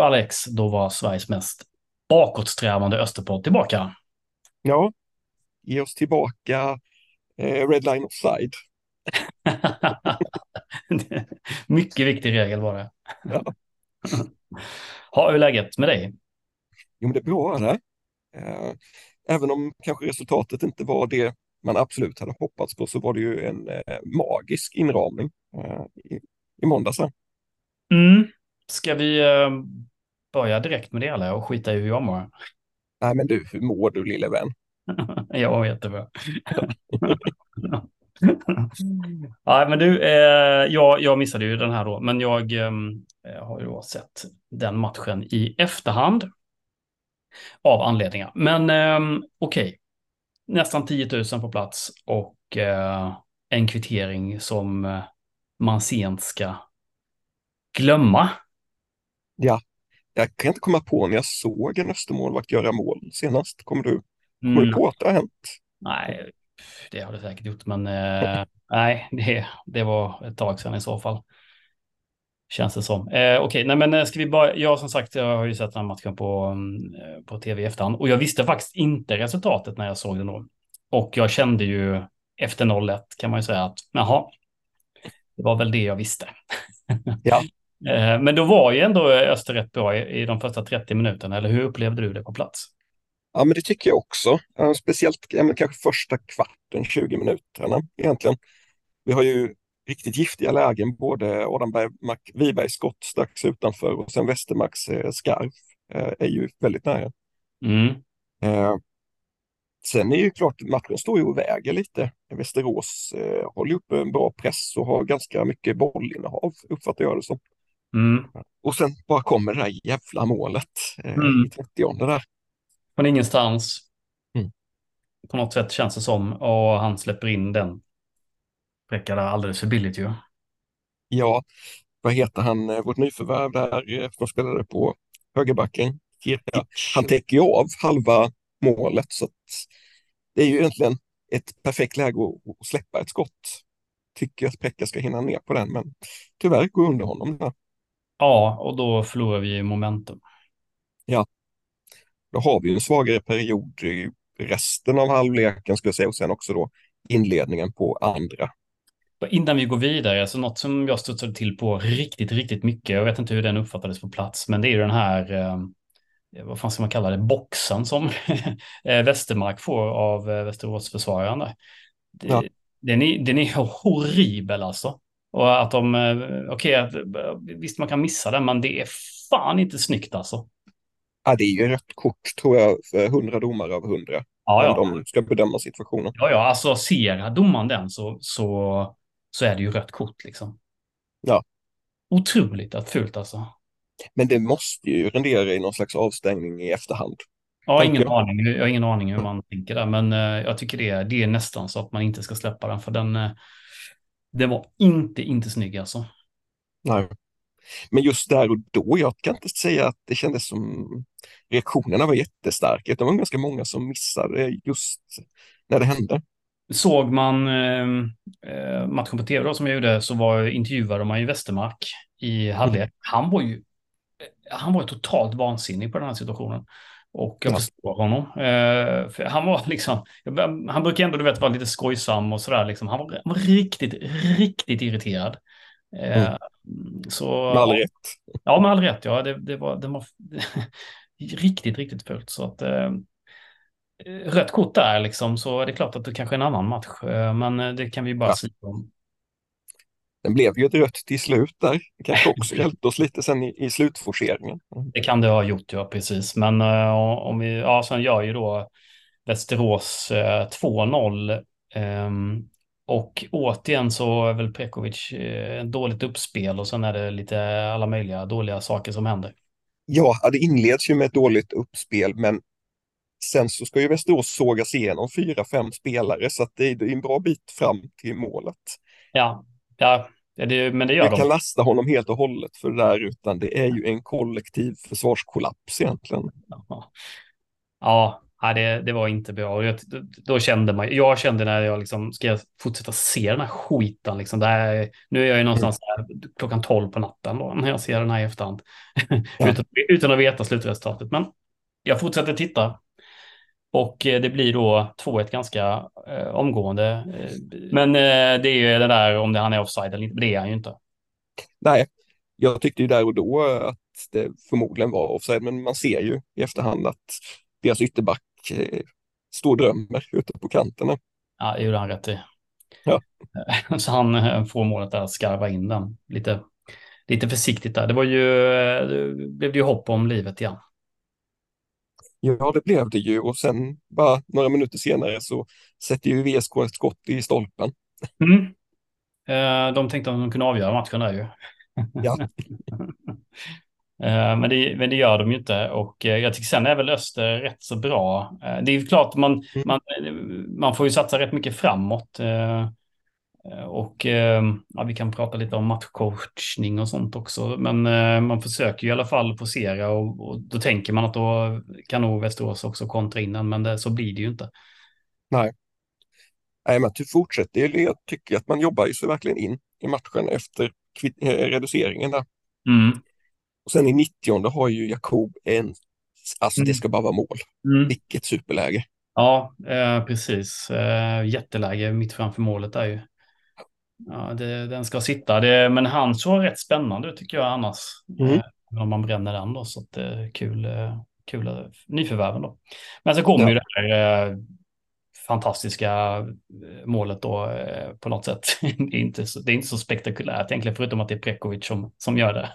Alex, då var Sveriges mest bakåtsträvande Österpodd tillbaka. Ja, ge oss tillbaka eh, Red Line Offside. Mycket viktig regel var det. Ja. ha, hur är läget med dig? Jo, men det är bra det. Eh, även om kanske resultatet inte var det man absolut hade hoppats på så var det ju en eh, magisk inramning eh, i, i måndags. Mm. Ska vi börja direkt med det eller och skita i hur jag mår? Nej, men du, hur mår du lille vän? jag mår jättebra. ja, men du, eh, jag, jag missade ju den här då, men jag eh, har ju då sett den matchen i efterhand av anledningar. Men eh, okej, okay. nästan 10 000 på plats och eh, en kvittering som eh, man sent ska glömma. Ja, jag kan inte komma på när jag såg en Östermålvakt göra mål senast. Kommer du, kommer mm. du på att det har hänt? Nej, det har det säkert gjort, men eh, nej, det, det var ett tag sedan i så fall. Känns det som. Eh, Okej, okay, nej men eh, ska vi bara, jag som sagt, jag har ju sett den här matchen på, mm, eh, på tv i efterhand och jag visste faktiskt inte resultatet när jag såg den då. Och jag kände ju efter 0-1 kan man ju säga att jaha, det var väl det jag visste. Ja. Eh, men då var ju ändå Öster rätt bra i, de första 30 minuterna, eller hur upplevde du det på plats? Ja, men det tycker jag också. Speciellt ja, kanske första kvarten, 20 minuterna egentligen. Vi har ju riktigt giftiga lägen, både Adam Wibergs skott strax utanför och sen Westermarks eh, skarv eh, är ju väldigt nära. Mm. Eh, sen är ju klart, matchen står ju och väger lite. Västerås håller upp en bra press och har ganska mycket bollinnehav, uppfattar jag det som. Mm. Och sen bara kommer det där jävla målet eh, mm. i 30 där. Från ingenstans. Mm. På något sätt känns det som. Och han släpper in den. Räcker där alldeles för billigt ju. Ja, vad heter han, eh, vårt nyförvärv där eh, som spelade på högerbacken? Han täcker ju av halva målet så det är ju egentligen ett perfekt läge att släppa ett skott. Tycker att Pekka ska hinna ner på den, men tyvärr går under honom. Där. Ja, och då förlorar vi momentum. Ja, då har vi en svagare period i resten av halvleken skulle jag säga och sen också då inledningen på andra. Innan vi går vidare, alltså något som jag studsade till på riktigt, riktigt mycket, jag vet inte hur den uppfattades på plats, men det är ju den här, eh, vad fan ska man kalla det, boxen som eh, Västermark får av eh, Västeråsförsvararen. Ja. Den, är, den är horribel alltså. Och att de, eh, okej, okay, visst man kan missa den, men det är fan inte snyggt alltså. Ja, det är ju rött kort tror jag, för 100 domare av 100. Ja, ja. de ska bedöma situationen. Ja, ja, alltså ser domaren den så, så, så är det ju rött kort liksom. Ja. Otroligt att fult alltså. Men det måste ju rendera i någon slags avstängning i efterhand. Ja, ingen jag. aning. Jag har ingen aning hur man tänker där, men uh, jag tycker det, det är nästan så att man inte ska släppa den, för den, den var inte, inte snygg alltså. Nej. Men just där och då, jag kan inte säga att det kändes som reaktionerna var jättestarka. Det var ganska många som missade just när det hände. Såg man eh, eh matchen på tv då, som jag gjorde så var intervjuade man ju Westermark i halvlek. Mm. Han var ju han var totalt vansinnig på den här situationen. Och jag ja. förstår honom. Eh, han var liksom, han brukar ändå du vet vara lite skojsam och sådär. Liksom. Han, var, han var riktigt, riktigt irriterad. Eh, mm. Så, med all rätt. Ja, med all rätt. Ja, det, det var, det var riktigt, riktigt fult. Så att, eh, rött kort där liksom, så är det klart att det kanske är en annan match. Eh, men eh, det kan vi bara ja. säga om. Den blev ju ett rött till slut där. Det kanske också hjälpte oss lite sen i, i slutforceringen. Det kan det ha gjort, ja precis. Men uh, om vi, ja, sen gör ju då Västerås uh, 2-0. Um, och återigen så är väl Prekovic uh, dåligt uppspel och sen är det lite alla möjliga dåliga saker som händer. Ja, det inleds ju med ett dåligt uppspel, men sen så ska ju Västerås sågas igenom fyra, fem spelare, så att det är en bra bit fram till målet. Ja, Ja, det, men det gör Jag de. kan lasta honom helt och hållet för det där, utan det är ju en kollektiv försvarskollaps egentligen. Ja, Ja, det, det var inte bra. Jag, då kände man, jag kände när jag liksom, ska jag fortsätta se den här skiten liksom. Där, nu är jag ju någonstans här, klockan 12 på natten då, när jag ser den här i efterhand. Ja. utan, utan att veta slutresultatet. Men jag fortsätter titta. Och eh, det blir då 2-1 ganska eh, omgående. Eh, Men eh, det är ju det där om det, han är offside eller inte. Det är han ju inte. Nej, jag tyckte ju där och då att det förmodligen var offside, men man ser ju i efterhand att deras ytterback eh, står drömmer ute på kanterna. Ja, det gjorde han rätt i. Ja. Så han eh, får målet där att skarva in den lite, lite försiktigt där. Det var ju, eh, det blev ju hopp om livet igen. Ja, det blev det ju och sen bara några minuter senare så sätter ju VSK ett skott i stolpen. Mm. Eh, De tänkte att de kunde avgöra matchen där ju. Ja. Eh, Men det, men det gör de ju inte och eh, jag tycker sen är väl Öster rätt så bra. Eh, Det är ju klart man, Mm. man, man får ju satsa rätt mycket framåt. Eh, Och eh, ja, vi kan prata lite om matchcoachning och sånt också. Men eh, man försöker ju i alla fall posera och, och då tänker man att då kan nog Västerås också kontra in den, men det, så blir det ju inte. Nej. Nej, men du fortsätter. Jag tycker att man jobbar ju sig verkligen in i matchen efter eh, reduceringen där. Mm. Och sen i 90 har ju Jakob en, alltså det Mm. ska bara vara mål. Mm. Vilket superläge. Ja, eh, precis. Eh, jätteläge mitt framför målet där ju. Ja, det, den ska sitta. Det, men han såg rätt spännande ut tycker jag annars. Mm. Eh, om man bränner den då, så att det är kul, eh, kul eh, nyförvärven då. Men så kommer Ja. ju det här eh, fantastiska eh, målet då eh, på något sätt. det, är inte så, det är inte så spektakulärt egentligen, förutom att det är Prekovic som, som gör det.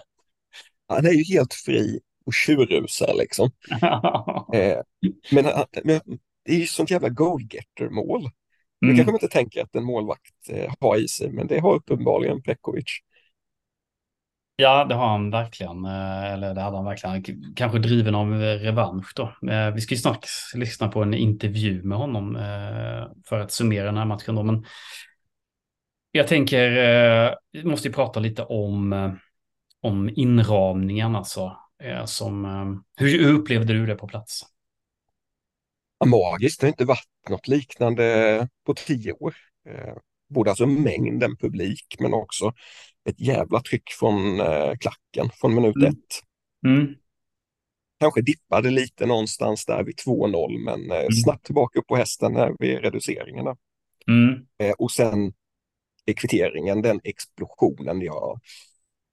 Han är ju helt fri och tjurrusar liksom. Eh, men, men det är ju sånt jävla goalgetter-mål. Det Mm. kanske man inte tänker att en målvakt eh, har i sig, men det har uppenbarligen Prekovic. Ja, det har han verkligen. eh, Eller det hade han verkligen. Kanske driven av eh, revansch då. Eh, Vi ska ju snart lyssna på en intervju med honom för att summera den här matchen då. Men jag tänker, vi måste ju prata lite om, om inramningen alltså. Som, hur upplevde du det på plats? Magiskt, det har inte varit något liknande på tio år. Eh, både alltså mängden publik men också ett jävla tryck från eh, klacken från minut Mm. ett. Mm. Kanske dippade lite någonstans där vid 2-0 men eh, snabbt tillbaka upp på hästen där vid reduceringarna. Mm. Och sen i kvitteringen, den explosionen. Ja,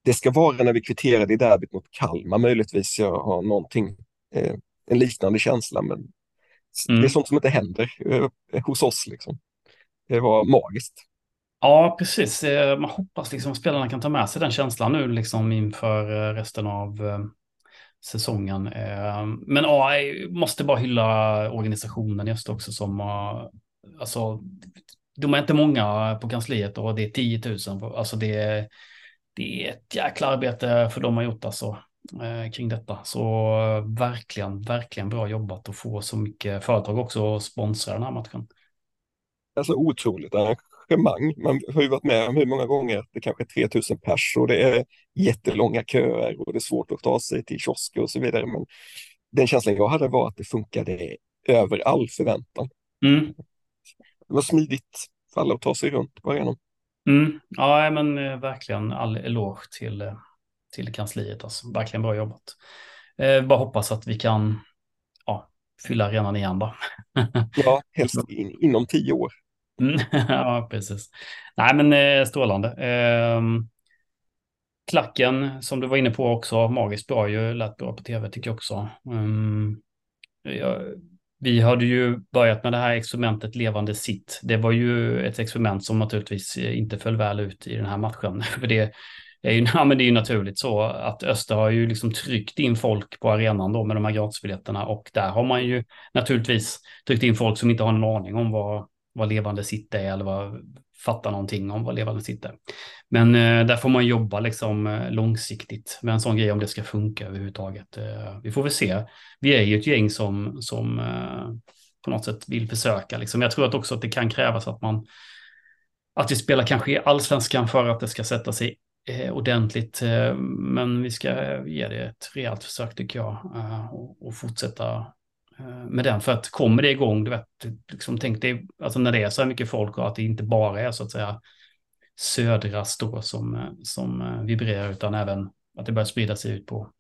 det ska vara när vi kvitterade i derbyt mot Kalmar möjligtvis. Jag har någonting, eh, en liknande känsla men Mm. det är sånt som inte händer eh, hos oss liksom. Det var magiskt. Ja, precis. Eh, Man hoppas liksom att spelarna kan ta med sig den känslan nu liksom inför eh, resten av säsongen. Men ja, jag måste bara hylla organisationen just också som alltså, de är inte många på kansliet och det är 10 000. på- Alltså det är, det är ett jäkla arbete för de har gjort alltså kring detta. Så eh, verkligen, verkligen bra jobbat att få så mycket företag också att sponsra den här matchen. Alltså otroligt arrangemang. Man har ju varit med om hur många gånger det kanske är 3000 pers och det är jättelånga köer och det är svårt att ta sig till kiosker och så vidare. Men den känslan jag hade var att det funkade över all förväntan. Mm. Det var smidigt för alla att ta sig runt på arenan. Mm. Ja, men eh, verkligen all eloge till, eh, till kansliet. Alltså. Verkligen bra jobbat. Eh, bara hoppas att vi kan ja, fylla arenan igen då. Ja, helst in, inom tio år. Mm. ja, precis. Nej, men eh, strålande. Ehm, klacken, som du var inne på också, magiskt bra ju, lät bra på tv tycker jag också. Mm. Ja, vi hade ju börjat med det här experimentet Levande sitt. Det var ju ett experiment som naturligtvis inte föll väl ut i den här matchen. För det är ju, ja, men det är ju naturligt så att Öster har ju liksom tryckt in folk på arenan då med de här gratisbiljetterna och där har man ju naturligtvis tryckt in folk som inte har en aning om vad, vad levande sitt är eller vad, fattar någonting om vad levande sitt är. Men eh, där får man jobba liksom eh, långsiktigt med en sån grej om det ska funka överhuvudtaget. Eh, vi får väl se. Vi är ju ett gäng som, som eh, på något sätt vill försöka. Liksom. Jag tror att också att det kan krävas att man att vi spelar kanske i allsvenskan för att det ska sätta sig ordentligt. Eh, men vi ska ge det ett rejält försök tycker jag. Eh, och, fortsätta eh, med den. För att kommer det igång, du vet, liksom, tänk dig, alltså när det är så här mycket folk och att det inte bara är så att säga södra stå som, som vibrerar utan även att det börjar sprida sig ut på,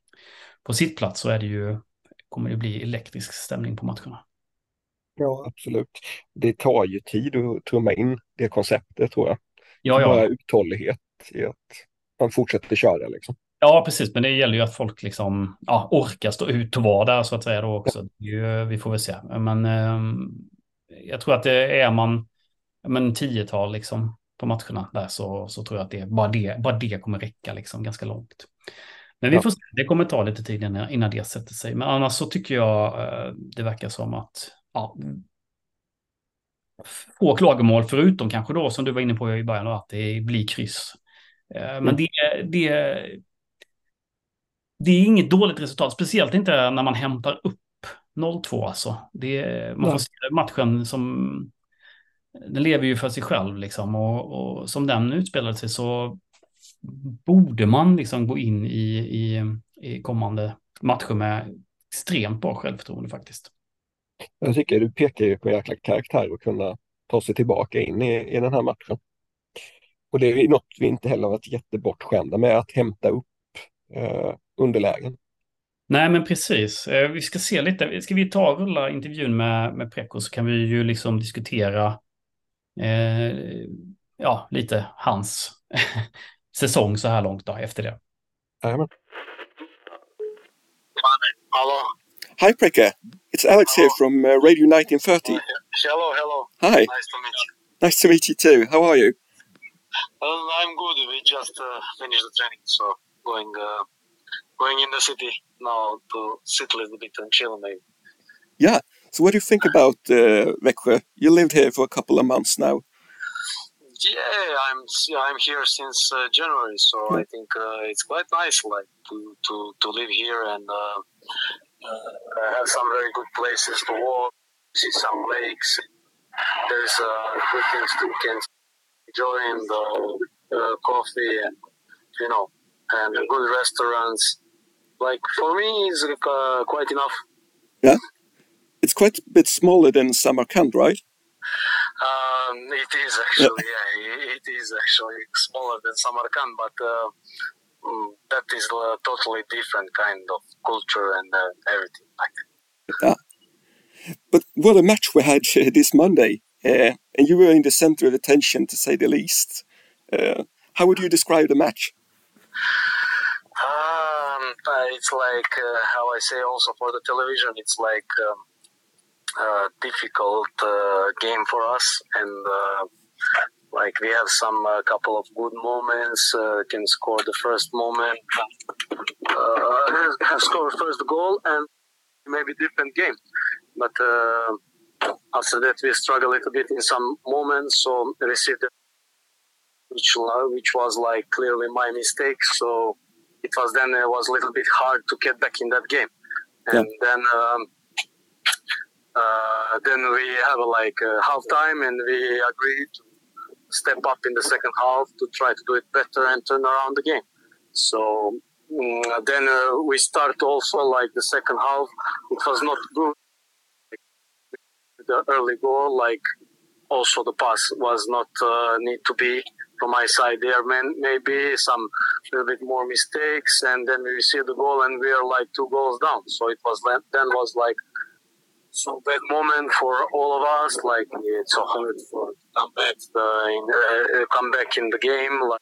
på sitt plats så är det ju, kommer det bli elektrisk stämning på matcherna. Ja, absolut. Det tar ju tid att trumma in det konceptet tror jag. Ja, ja. Bara uthållighet i att man fortsätter köra liksom. Ja, precis. Men det gäller ju att folk liksom ja, orkar stå ut och vara där så att säga då också. Ja. vi får väl se. Men eh, jag tror att det är man men tiotal liksom på matcherna där så, så tror jag att det, bara, det, bara det kommer räcka liksom ganska långt. Men vi får se, det kommer ta lite tid innan det sätter sig. Men annars så tycker jag eh, det verkar som att ja, få klagomål, förutom kanske då som du var inne på i början, att det blir kryss. Eh, men mm. det, det, det är inget dåligt resultat, speciellt inte när man hämtar upp 0-2 alltså. Det, man får se matchen som, den lever ju för sig själv liksom och, och som den utspelade sig så borde man liksom gå in i, i, i kommande matcher med extremt bra självförtroende faktiskt. Jag tycker du pekar ju på jäkla karaktär att kunna ta sig tillbaka in i, i den här matchen. Och det är något vi inte heller varit jättebortskämda med, att hämta upp eh, underlägen. Nej, men precis. Eh, vi ska se lite. Ska vi ta och rulla intervjun med, med Preko så kan vi ju liksom diskutera eh, ja, lite hans säsong så här långt då, efter det. Jajamän. Hallå? Hi Preke, it's Alex hello. here from uh, Radio 1930. Hello, hello. Hi. Nice to meet you. Nice to meet you too. How are you? Uh, I'm good. We just uh, finished the training, so going uh, going in the city now to sit a little bit and chill maybe. Yeah. So what do you think about uh, Växjö? You lived here for a couple of months now. Yeah, I'm I'm here since uh, January, so yeah. I think uh, it's quite nice, like to to, to live here and uh, uh have some very good places to walk, see some lakes. There's uh, good things to can enjoy the uh, coffee and you know and good restaurants. Like for me, it's quite enough. Yeah, it's quite a bit smaller than Samarkand, right? Um, it is actually, yeah, it is actually smaller than Samarkand, but uh, mm, that is a totally different kind of culture and uh, everything like that. Yeah. But what a match we had this Monday, uh, and you were in the center of attention to say the least. Uh, how would you describe the match? Um, it's like uh, how I say also for the television. It's like um, uh, difficult uh, game for us, and uh, like we have some uh, couple of good moments. Uh, can score the first moment, uh, have scored first goal, and maybe different game. But after that, we struggled a little bit in some moments. So received which which was like clearly my mistake. So it was then it was a little bit hard to get back in that game, and yeah. then. Um, uh, then we have a, like a half time and we agreed to step up in the second half to try to do it better and turn around the game. So mm, then uh, we start also like the second half. It was not good. The early goal, like also the pass was not uh, need to be from my side there. Man, maybe some little bit more mistakes, and then we receive the goal and we are like two goals down. So it was then was like so bad moment for all of us. Like it's so hard for come back uh, in, uh, come back in the game. Like,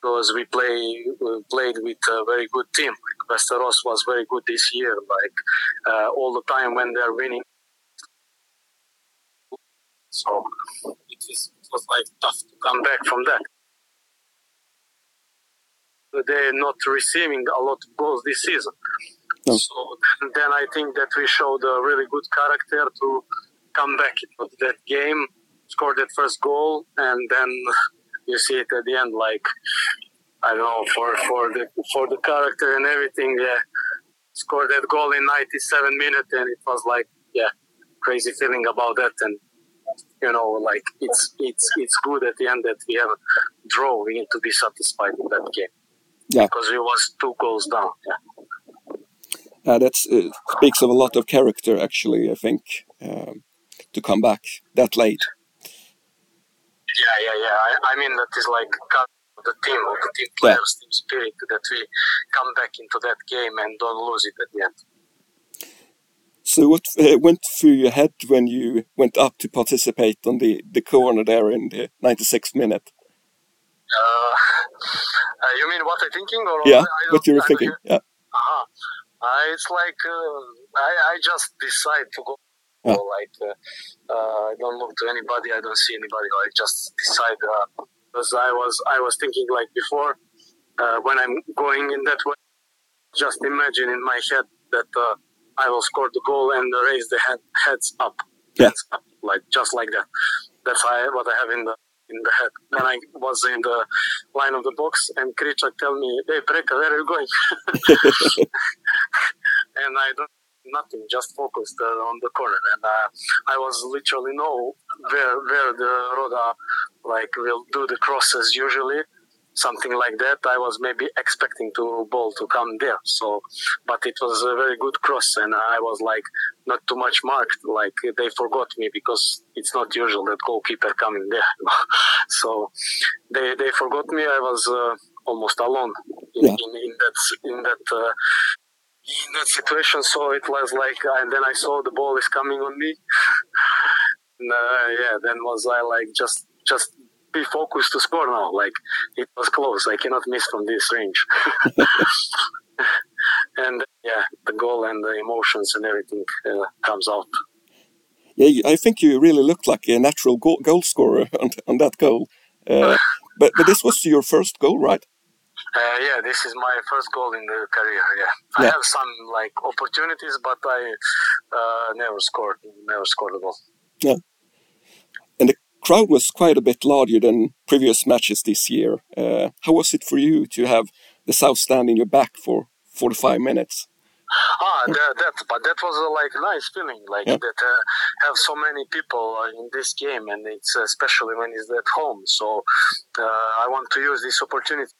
because we play we played with a very good team. Like Westeros was very good this year. Like uh, all the time when they're winning. So it, is, it was like tough to come back from that. They're not receiving a lot of goals this season. No. So then, then, I think that we showed a really good character to come back into that game, score that first goal, and then you see it at the end. Like I don't know for for the for the character and everything. Yeah, scored that goal in 97 minutes, and it was like yeah, crazy feeling about that. And you know, like it's it's it's good at the end that we have a draw. We need to be satisfied with that game. Yeah, because it was two goals down. Yeah. Uh, that uh, speaks of a lot of character, actually. I think um, to come back that late. Yeah, yeah, yeah. I, I mean that is like the team, the team players, yeah. team spirit that we come back into that game and don't lose it at the end. So, what uh, went through your head when you went up to participate on the, the corner there in the 96th minute? Uh, uh, you mean what I'm thinking? Or yeah, what you were thinking. Yeah. Uh-huh. Uh, it's like uh, I, I just decide to go. Yeah. Like uh, I don't look to anybody. I don't see anybody. I just decide because I was I was thinking like before when I'm going in that way. Just imagine in my head that I will score the goal and raise the head, heads up, yeah. heads up, like just like that. That's what I have in the in the head. When I was in the line of the box, and Krichak tell me, "Hey, Preka, where are you going?" and I don't nothing, just focused uh, on the corner, and uh, I was literally know where where the Roda like will do the crosses usually something like that. I was maybe expecting to ball to come there. So, but it was a very good cross, and I was like not too much marked. Like they forgot me because it's not usual that goalkeeper coming there. so they they forgot me. I was uh, almost alone in, yeah. in, in, that in that. Uh, in that situation, so it was like, and then I saw the ball is coming on me. and, uh, yeah, then was I like just just be focused to score now. Like it was close. I cannot miss from this range. and yeah, the goal and the emotions and everything uh, comes out. Yeah, I think you really looked like a natural goal, goal scorer on, on that goal. Uh, but but this was your first goal, right? Uh, yeah, this is my first goal in the career. Yeah, I have some like opportunities, but I uh, never scored. Never scored a goal. Yeah crowd was quite a bit larger than previous matches this year. Uh, how was it for you to have the South stand in your back for 45 minutes? Ah, that, that but that was a like nice feeling, like yeah. that uh, have so many people in this game, and it's especially when it's at home. So uh, I want to use this opportunity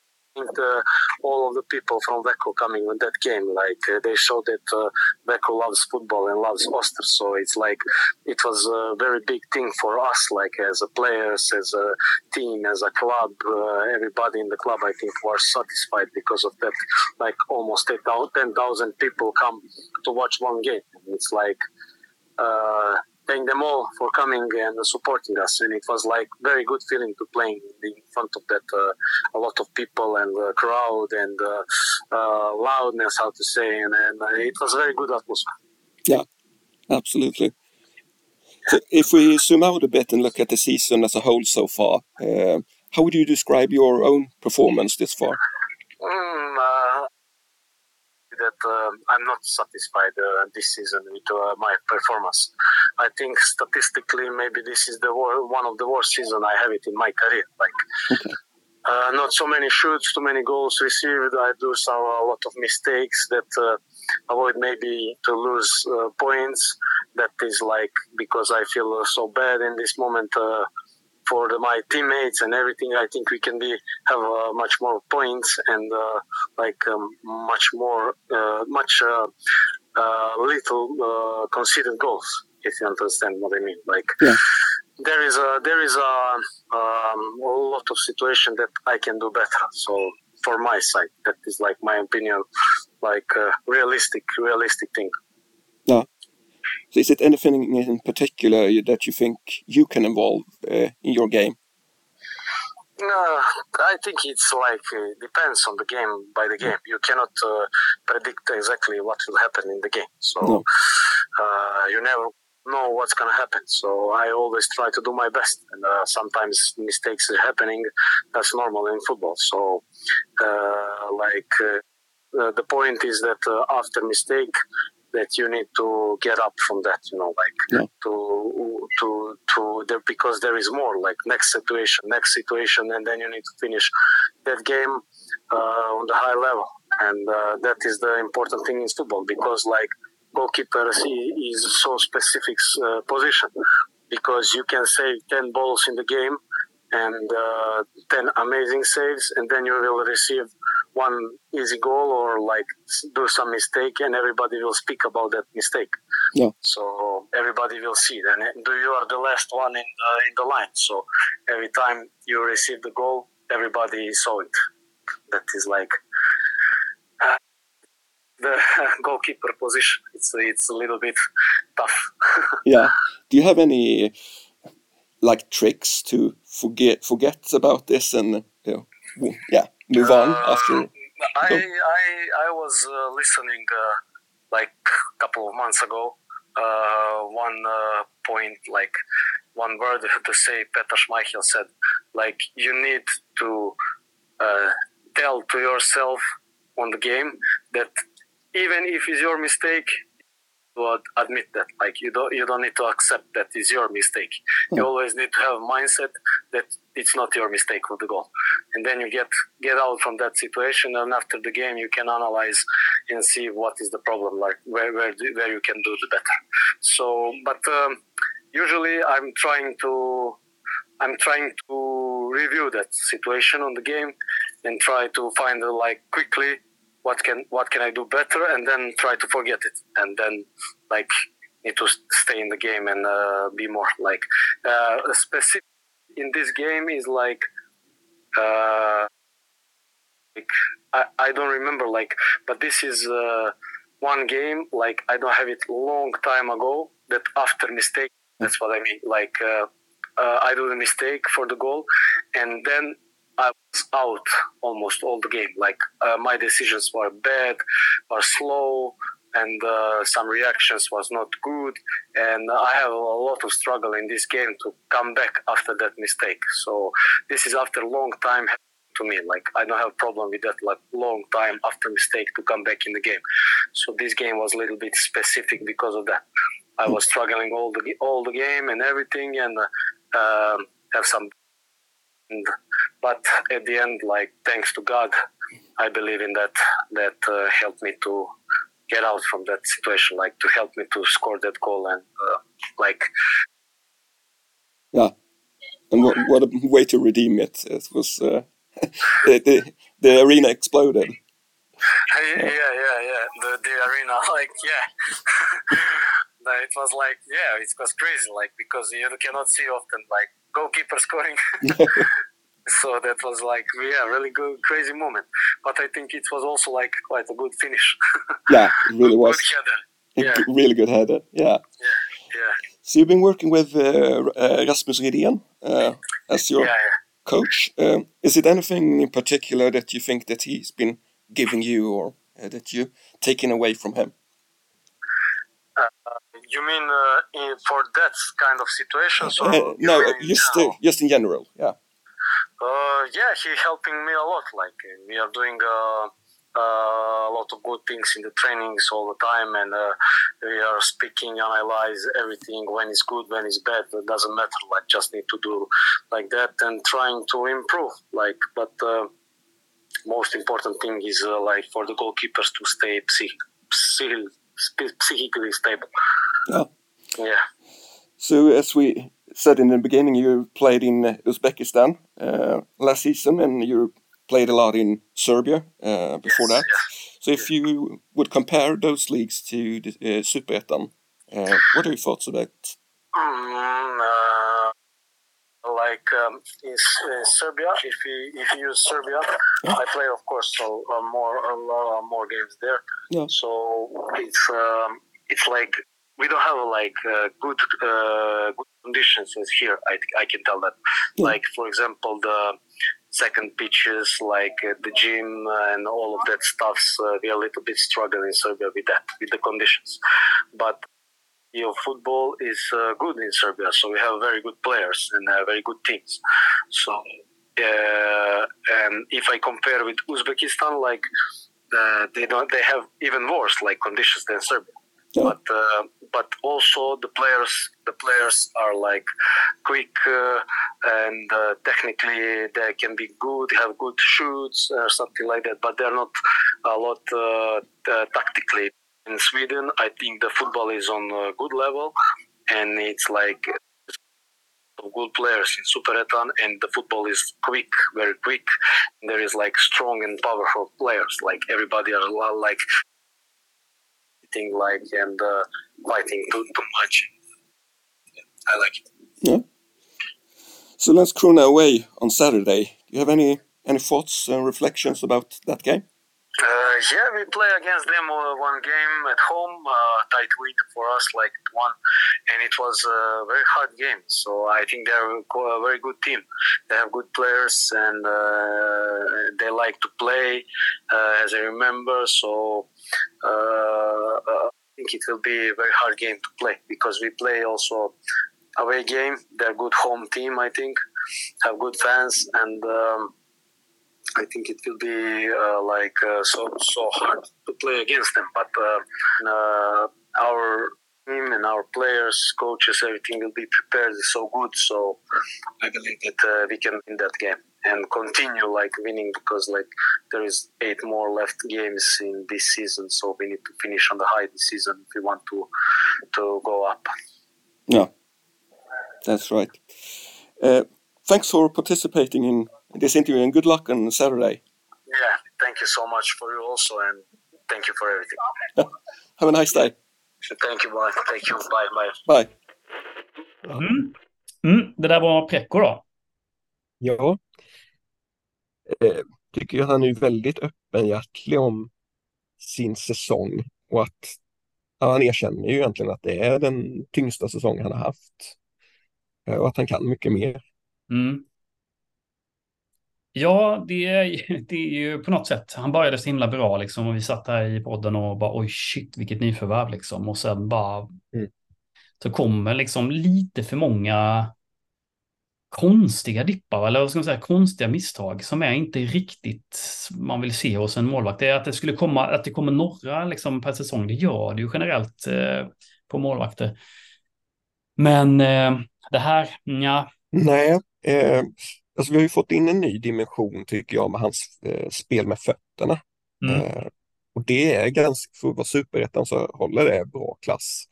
the, all of the people from Veko coming with that game. Like uh, they showed that uh, Veko loves football and loves Oster. So it's like it was a very big thing for us, like as a players, as a team, as a club. Uh, everybody in the club, I think, was satisfied because of that. Like almost 10,000 people come to watch one game. It's like. Uh, thank them all for coming and supporting us. And it was like very good feeling to playing in front of that uh, a lot of people and uh, crowd and uh, uh, loudness, how to say, and, and uh, it was very good atmosphere. Yeah, absolutely. So if we zoom out a bit and look at the season as a whole so far, uh, how would you describe your own performance this far? Mm, that uh, I'm not satisfied uh, this season with uh, my performance. I think statistically, maybe this is the one of the worst season I have it in my career. Like. Okay. Uh, not so many shoots, too many goals received. I do some a lot of mistakes that uh, avoid maybe to lose uh, points. That is like because I feel so bad in this moment for the, my teammates and everything, I think we can be have uh, much more points and uh, like um, much more, uh, much uh, uh, little uh, conceded goals. If you understand what I mean, like yeah. there is a there is a, um, a lot of situation that I can do better. So for my side, that is like my opinion, like realistic realistic thing. So is it anything in particular that you think you can evolve uh, in your game? No, I think it's like uh, depends on the game by the game. You cannot uh, predict exactly what will happen in the game, so no. Uh, you never know what's gonna happen. So I always try to do my best, and uh, sometimes mistakes are happening. That's normal in football. So, uh, like the point is that after mistake, that you need to get up from that you know like yeah. to to to there because there is more like next situation next situation and then you need to finish that game uh, on the high level and uh, that is the important thing in football because like goalkeeper is so specific uh, position because you can save 10 balls in the game and uh, 10 amazing saves and then you will receive one easy goal or like do some mistake and everybody will speak about that mistake. Yeah. So everybody will see then you are the last one in the, in the line. So every time you receive the goal everybody saw it. That is like uh, the goalkeeper position. It's it's a little bit tough. Yeah. Do you have any like tricks to forget forget about this and you know, yeah move on uh, after I, I i was uh, listening uh, like a couple of months ago uh, one uh, point like one word to say peter schmeichel said like you need to uh, tell to yourself on the game that even if it's your mistake would admit that like you don't you don't need to accept that is your mistake. You always need to have a mindset that it's not your mistake with the goal. And then you get get out from that situation and after the game you can analyze and see what is the problem like where where, where you can do the better. So but um, usually i'm trying to i'm trying to review that situation on the game and try to find uh, like quickly what can what can I do better, and then try to forget it, and then like need to stay in the game and uh, be more like uh, specific in this game is like. Uh, like I, I don't remember like but this is uh, one game like I don't have it long time ago that after mistake that's what I mean like uh, uh, I do the mistake for the goal and then I was out almost all the game. Like uh, my decisions were bad, were slow, and uh, some reactions was not good. And I have a lot of struggle in this game to come back after that mistake. So this is after a long time to me. Like I don't have a problem with that. Like long time after mistake to come back in the game. So this game was a little bit specific because of that. I was struggling all the all the game and everything, and uh, have some and, but at the end, like thanks to God, I believe in that. That uh, helped me to get out from that situation, like to help me to score that goal and uh, like. Yeah, and what what a way to redeem it! It was uh, the, the the arena exploded. yeah, yeah, yeah. The the arena, like yeah. it was like yeah, it was crazy, like because you cannot see often like goalkeeper scoring. so that was like yeah, really good, crazy moment. But I think it was also like quite a good finish. yeah, it really was. Good header. Yeah. really good header. Yeah. Yeah. Yeah. So you've been working with uh, uh, Rasmus Rydén uh, as your yeah, yeah. coach. Um, is it anything in particular that you think that he's been giving you, or uh, that you taken away from him? You mean uh, in, for that kind of situations? Uh, no, just uh, just in general. Yeah. Uh, yeah, he's helping me a lot. Like we are doing uh, uh, a lot of good things in the trainings all the time, and we are speaking, analyze everything when it's good, when it's bad. It doesn't matter. Like just need to do like that and trying to improve. Like, but most important thing is like for the goalkeepers to stay psychic, psychically stable. Yeah. Yeah. So as we said in the beginning, you played in Uzbekistan uh, last season, and you played a lot in Serbia uh, before yes, that. Yes. So if you would compare those leagues to the uh, Superettan, uh, what are your thoughts about? Mm, uh, like um, in, in, Serbia, if you if you use Serbia, yeah. I play of course so, uh, more a lot more games there. Yeah. So it's um, it's like we don't have like uh, good uh, good conditions here. I I can tell that. Yeah. Like for example, the second pitches, like uh, the gym and all of that stuff. Uh, we are a little bit struggling in Serbia with that, with the conditions. But you know, football is uh, good in Serbia, so we have very good players and uh, very good teams. So, uh, and if I compare with Uzbekistan, like uh, they don't, they have even worse like conditions than Serbia. Yeah. But uh, but also the players the players are like quick uh, and uh, technically they can be good, have good shoots or something like that. But they're not a lot uh, tactically. In Sweden, I think the football is on a good level, and it's like good players in Superettan, and the football is quick, very quick. There is like strong and powerful players. Like everybody are like like and uh, fighting too too much. I like it. Yeah. So Landskrona away on Saturday. Do you have any any thoughts and reflections about that game? Uh, yeah, we play against them uh, one game at home, uh, tight win for us, like one, and it was a very hard game. So I think they're a very good team. They have good players and uh, they like to play, uh, as I remember. So uh, I think it will be a very hard game to play because we play also away game. They're a good home team, I think, have good fans and. Um, I think it will be uh, like uh, so so hard to play against them. But uh, uh, our team and our players, coaches, everything will be prepared so good. So I believe that uh, we can win that game and continue like winning because like there is eight more left games in this season. So we need to finish on the high this season if we want to to go up. Yeah, that's right. Uh, thanks for participating in this interview and good luck on Saturday. Yeah, thank you so much for you also, and thank you for everything. Have a nice day. Thank you, bye. Thank you, bye, bye. Bye. Mm. Mm, det där var Prekko då. Ja. Eh, tycker jag han är väldigt öppenhjärtig om sin säsong och att ja, han erkänner ju egentligen att det är den tyngsta säsong han har haft. Eh, och att han kan mycket mer. Mm. Ja, det är, det är ju på något sätt. Han började så himla bra liksom och vi satt här i podden och bara oj shit vilket nyförvärv liksom och sen bara Mm. så kommer liksom lite för många konstiga dippar eller vad ska man säga konstiga misstag som är inte riktigt man vill se hos en målvakt. Det är att det skulle komma att det kommer några liksom per säsong. Det gör det ju generellt eh, på målvakter. Men eh, det här, ja, Nej, eh, alltså vi har ju fått in en ny dimension tycker jag med hans eh, spel med fötterna. mm, Eh, och det är ganska, för att vara superettan så håller det bra klass.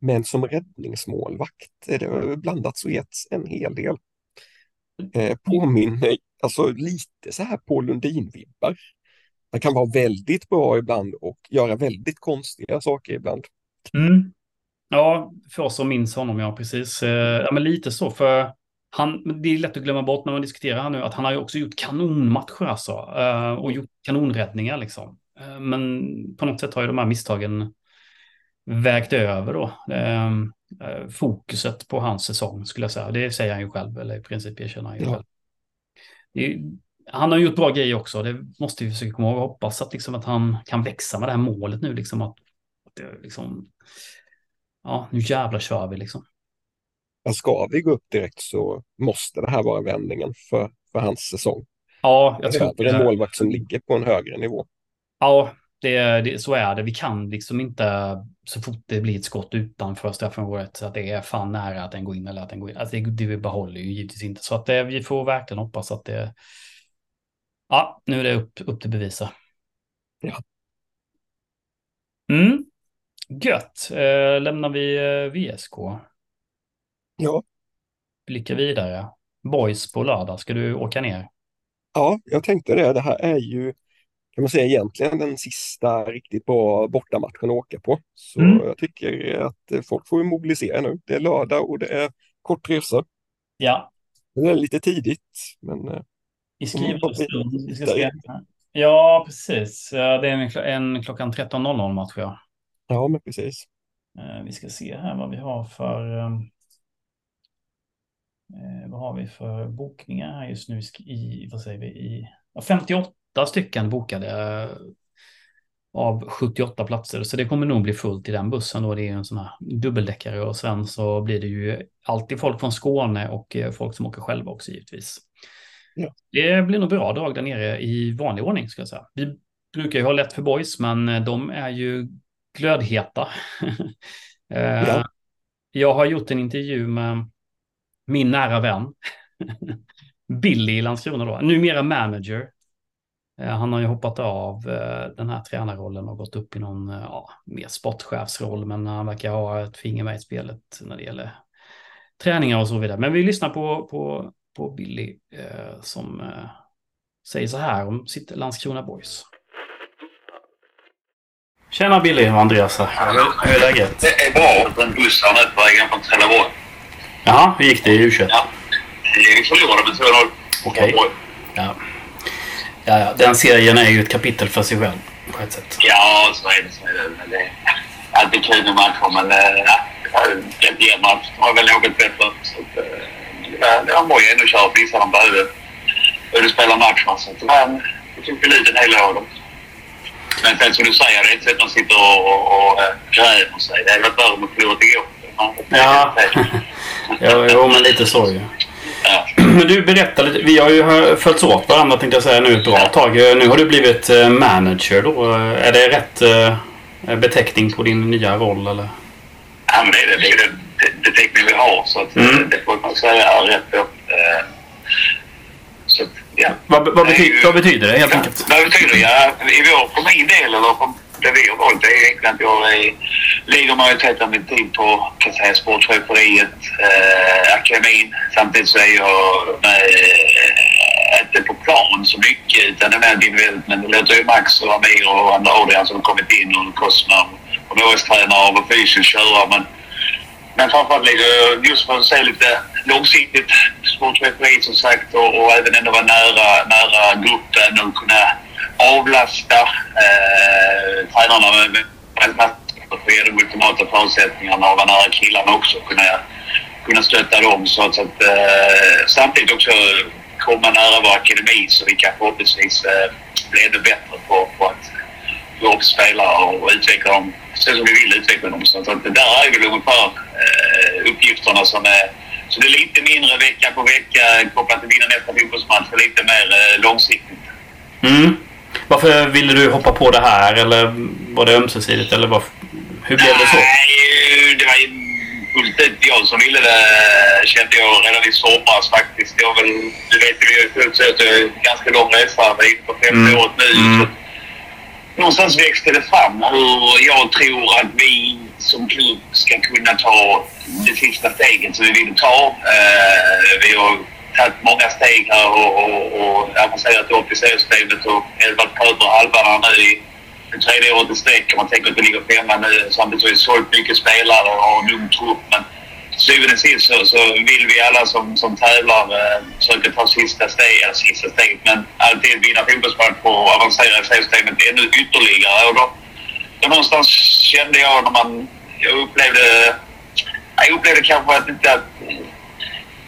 Men som räddningsmålvakt är det blandats och getts en hel del. Eh, påminner alltså lite så här på Lundin-vibbar. Han kan vara väldigt bra ibland och göra väldigt konstiga saker ibland. Mm. Ja, för oss som minns honom, ja precis. Eh, Ja, men lite så, för han, det är lätt att glömma bort när man diskuterar här nu, att han har ju också gjort kanonmatcher alltså, eh, och gjort kanonräddningar liksom. Eh, Men på något sätt har ju de här misstagen vägt över då. Eh, eh, Fokuset på hans säsong skulle jag säga. Det säger han ju själv, eller i princip erkänner han ju Ja. själv. Det han har gjort bra grejer också, det måste vi försöka komma ihåg. Jag hoppas att, liksom, att han kan växa med det här målet nu, liksom att, att det, liksom, ja, nu jävlar kör vi liksom. Men ska vi gå upp direkt så måste det här vara vändningen för, för hans säsong. Ja, jag tror behöver en det. målvakt som ligger på en högre nivå. Ja, det, det, så är det. Vi kan liksom inte, så fort det blir ett skott utanför straffområdet, så att det är fan nära att den går in eller att den går in. Alltså det, det behåller ju givetvis inte. Så att det, vi får verkligen hoppas att det... Ja, nu är det upp, upp till bevisa. Ja. Mm. Gött. Eh, lämnar vi eh, VSK. Ja, Blickar vidare. Boys på lördag. Ska du åka ner? ja, jag tänkte det. Det här är ju, kan man säga egentligen den sista riktigt bra bortamatchen att åka på. Så Mm. jag tycker att folk får mobilisera nu. Det är lördag och det är kort resa. Ja, Det är lite tidigt, men eh, i skrivande stund. Vi ska där se. Ja, precis. Det är en, en klockan 13.00 match, ja. ja, men precis. Eh, Vi ska se här vad vi har för... eh, vad har vi för bokningar här just nu i, vad säger vi, i ja, 58 stycken bokade eh, av 78 platser. Så det kommer nog bli fullt i den bussen då. Det är en sån här dubbeldäckare och sen så blir det ju alltid folk från Skåne och eh, folk som åker själva också givetvis. Ja. Det blir nog bra drag där nere i vanlig ordning ska jag säga. Vi brukar ju ha lätt för boys, men eh, de är ju glödheta. Ja. Jag har gjort en intervju med min nära vän, Billy i Landskrona då, numera manager. Eh, Han har ju hoppat av eh, den här tränarrollen och gått upp i någon ja, mer sportchefsroll, men han verkar ha ett finger med i spelet när det gäller träningar och så vidare. Men vi lyssnar på, på, på Billy eh, som eh, säger så här om sitt Landskrona Boys. Tjena Billy och Andreas här. Hur, hur är läget? Det är bra. En buss här nu på vägen från Trelleborg. Jaha, hur gick det i U21? Ja. Vi förlorade med 2-0. Okej. Ja. Ja, ja. Den serien är ju ett kapitel för sig själv på ett sätt. Ja, så är det. Så är det. Men det är alltid kul med matcher, men äh, ja, det var en rätt jämn match. Var väl något bättre. Så att, det var- det var bra ändå kört. Vissa de behövde, behövde spela matcher. Så att det tog väl ut en hel av dem. Men sen som du säger, det är inte så att man sitter och, och, och äh, grämer sig. Det hade varit värre om man förlorat igår. Ja. jo, jo, men lite så ju. Men du, berätta lite. Vi har ju följts åt varandra tänkte jag säga nu ett bra tag. Nu har du blivit eh, manager då. Är det rätt eh, beteckning på din nya roll eller? Ja, men det är det. Det är den beteckning vi har. Så att, Mm. det får man säga är rätt på. Eh, Så ja. Vad, vad, Det är bety- ju- vad betyder det helt enkelt? Vad betyder det? Ja, i vår, för min del, eller för det vi har valt, är egentligen att jag är, lägger majoriteten av min tid på kan säga, sportcheferiet, eh, akademin. Samtidigt så är jag med, eh, inte på plan så mycket utan det är mer individuellt. Men det låter ju Max och Amir och andra Adrian som har kommit in och Cosma och målstränare och fysiskt köra. Men men framförallt ligger jag just för att se lite långsiktigt sportcheferiet som sagt och, och även ändå vara nära, nära gruppen och kunna avlasta eh, tränarna med, med, med ge ultimata förutsättningarna och vara nära killarna också. Kunna, kunna stötta dem så att, så att eh, samtidigt också komma nära vår akademi så vi kan förhoppningsvis eh, bli ännu bättre på, på att få upp spelare och utveckla dem så som vi vill utveckla dem. Så att det där är väl ungefär eh, uppgifterna som är... Så det är lite mindre vecka på vecka kopplat till vinna nästa fotbollsmatch och lite mer eh, långsiktigt. Mm. Varför ville du hoppa på det här eller var det ömsesidigt eller vad, hur blev det så? Nej, det var ju ut jag som ville det kände jag redan i somras faktiskt. Jag väl, du vet ju, vi har åt en ganska lång resa. Inne på femte Mm. året nu. Mm. Så någonstans växte det fram hur jag tror att vi som klubb ska kunna ta det sista steget som vi vill ta. Eh, vi har tagit många steg här och, och, och avancerat upp i seriesystemet och är varit på över halvan här nu i det tredje året i sträck. Man tänker att det ligger femma nu. Samtidigt har vi sålt mycket spelare och har en ung trupp. Men till syvende och sist så, så vill vi alla som, som tävlar eh, försöka ta sista steget, sista steget, men alltid vinna fotbollsmatch och avancera i seriesystemet ännu ytterligare. Och då, då någonstans kände jag när man... Jag upplevde... Jag upplevde kanske att inte att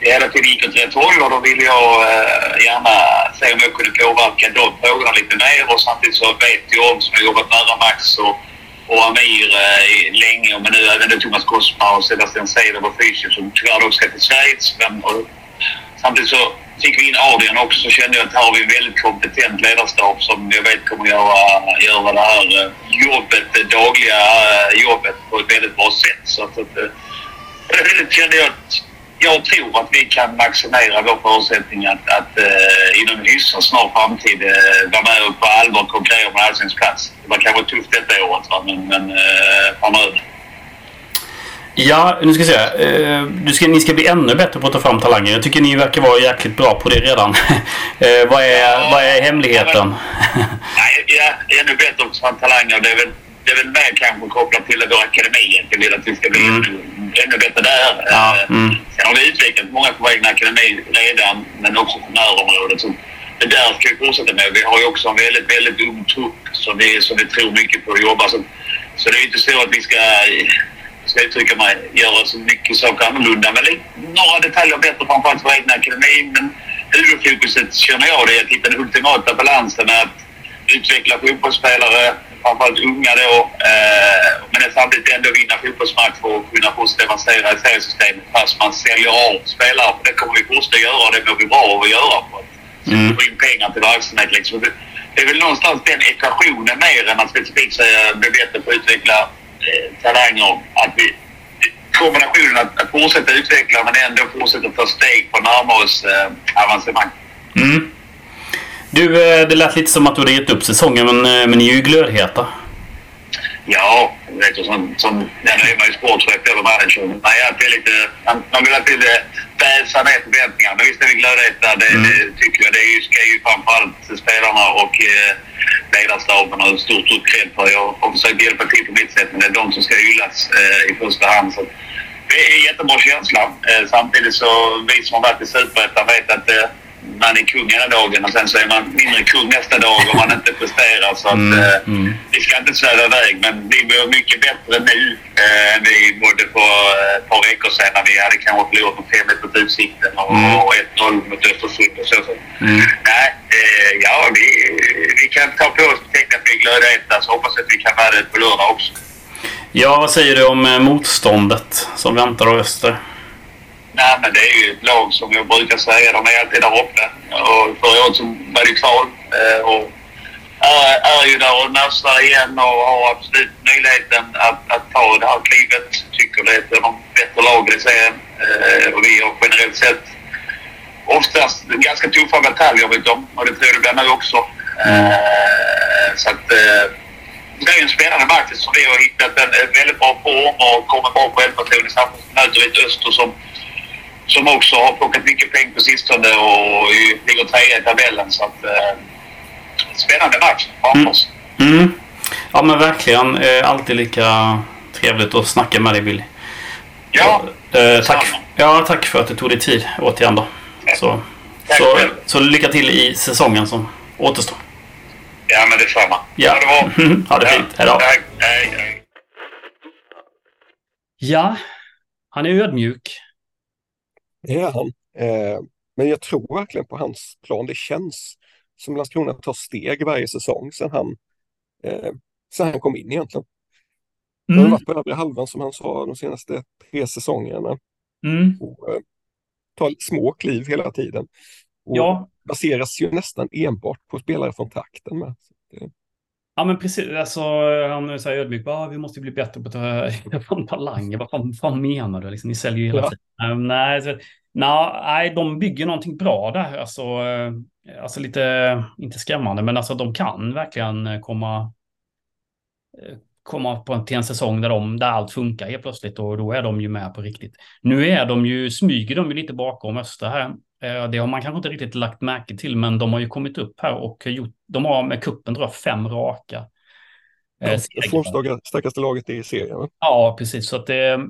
det hela tiden gick åt rätt håll och då ville jag eh, gärna se om jag kunde påverka de frågorna lite mer och samtidigt så vet jag om, som jag jobbat nära Max och, och Amir eh, länge, men nu även då Thomas Kosma och Sebastian Seder var fysio som tyvärr då ska till Schweiz. Men, och, samtidigt så fick vi in Adrian också så kände jag att här har vi en väldigt kompetent ledarstab som jag vet kommer göra, göra det här eh, jobbet, det dagliga eh, jobbet på ett väldigt bra sätt. Så att, att, väldigt det kände jag att jag tror att vi kan maximera vår förutsättning att, att eh, inom en hyfsat snar framtid eh, vara med och på allvar konkurrera om en allsvensk plats. Det var kanske tufft detta året, va? men, men eh, framöver. Ja, nu ska vi se. Eh, Du ska, ni ska bli ännu bättre på att ta fram talanger. Jag tycker ni verkar vara jäkligt bra på det redan. Eh, vad, är, vad är hemligheten? Nej, ja, ännu bättre också från talanger. Det är väl, det är väl mer kanske kopplat till vår akademi egentligen. Att vi ska bli Mm. ännu, bättre där. Ja, Eh, mm. Sen har vi utvecklat många på vår egen akademi redan, men också på närområdet. Så det där ska vi fortsätta med. Vi har ju också en väldigt, väldigt ung trupp som vi, som vi tror mycket på att jobba. Så, så det är inte så att vi ska, jag ska uttrycka mig, göra så mycket saker annorlunda. Men några detaljer bättre framförallt för egen akademi. Men huvudfokuset känner jag det är att hitta den ultimata balansen med att utveckla fotbollsspelare, framförallt unga då. Eh, men det samtidigt ändå vinna fotbollsmatcher och kunna fortsätta avancera i seriesystemet fast man säljer av spelare. För det kommer vi fortsätta göra och det mår vi bra av att göra. För att Mm. få in pengar till verksamhet. Liksom. Det, är väl någonstans den ekvationen mer än att specifikt säga bli bättre på att utveckla eh, talanger. Att vi, kombinationen att, att fortsätta utveckla men ändå fortsätta ta steg på att närma oss eh, avancemang. Mm. Du, eh, det lät lite som att du hade gett upp säsongen, men, eh, men ni är ju glödheta. Ja, vet du, som, som, ja, nu är man ju sportchef eller manager. Man, är lite, man, vill alltid väsa ner förväntningarna. Men visst är vi glödheta. Det, mm. det tycker jag. Det är ju, ska ju framförallt spelarna och eh, ledarstaben ha stort, stort cred för. Jag har försökt hjälpa till på mitt sätt, men det är de som ska hyllas eh, i första hand. Så det är en jättebra känsla. Eh, samtidigt så vi som har varit i Superettan vet att eh, man är kung ena dagen och sen så är man mindre kung nästa dag om man inte presterar. Så att, mm, eh, mm. Vi ska inte sväva iväg, men vi blir mycket bättre nu eh, än vi mådde för eh, ett par veckor sedan när vi hade kanske förlorat med 5 mot Utsikten och, mm. och 1-0 mot Östersund och så. så. Mm. Nej, eh, ja, vi, vi kan ta på oss vi är glödheta så hoppas att vi kan vara det på lördag också. Ja, vad säger du om eh, motståndet som väntar av Öster? Nej, men det är ju ett lag som jag brukar säga, de är alltid där uppe. Och förra året så var det kval. Eh, och är, är ju där och nafsar igen och har absolut möjligheten att, att ta det här klivet. Tycker det är ett av de bättre lagen i serien. Eh, och vi har generellt sett oftast ganska tuffa bataljer mot dem. Och det tror jag det blir nu också. Mm. Så att det är en spännande match som vi har hittat en väldigt bra form och kommer bra självförtroende. Samtidigt möter vi ett Öster som som också har plockat mycket poäng på sistone och ligger trea i tabellen. Så att, eh, spännande match framför oss. Mm. Mm. Ja men verkligen. Eh, alltid lika trevligt att snacka med dig Billy. Ja, eh, tack, ja, tack för att du tog dig tid återigen då. Så, så, så lycka till i säsongen som återstår. Ja men detsamma. Ja. Ha det bra. ha det fint. Hej då. Hej, hej. Ja, han är ödmjuk. Det är han. Eh, men jag tror verkligen på hans plan. Det känns som Landskrona tar steg varje säsong sedan han, eh, sedan han kom in egentligen. Mm. Han har varit på övre halvan som han sa de senaste tre säsongerna. Mm. Och, eh, tar små kliv hela tiden. Och ja. baseras ju nästan enbart på spelare från trakten med. Ja men precis, alltså, han är så här ödmjuk, ah, vi måste bli bättre på att ta talanger. Vad fan, fan menar du? Liksom, ni säljer ju hela ja. tiden. Um, nej, så, nej, de bygger någonting bra där. Alltså, uh, alltså lite, inte skrämmande, men alltså de kan verkligen komma, uh, komma på en, till en säsong där, de, där allt funkar helt plötsligt och då är de ju med på riktigt. Nu är de ju, smyger de ju lite bakom Öster här. Eh, det har man kanske inte riktigt lagt märke till, men de har ju kommit upp här och gjort, de har med kuppen drar fem raka. Eh, ja, starkaste laget i serien. Ja, precis. Så att det,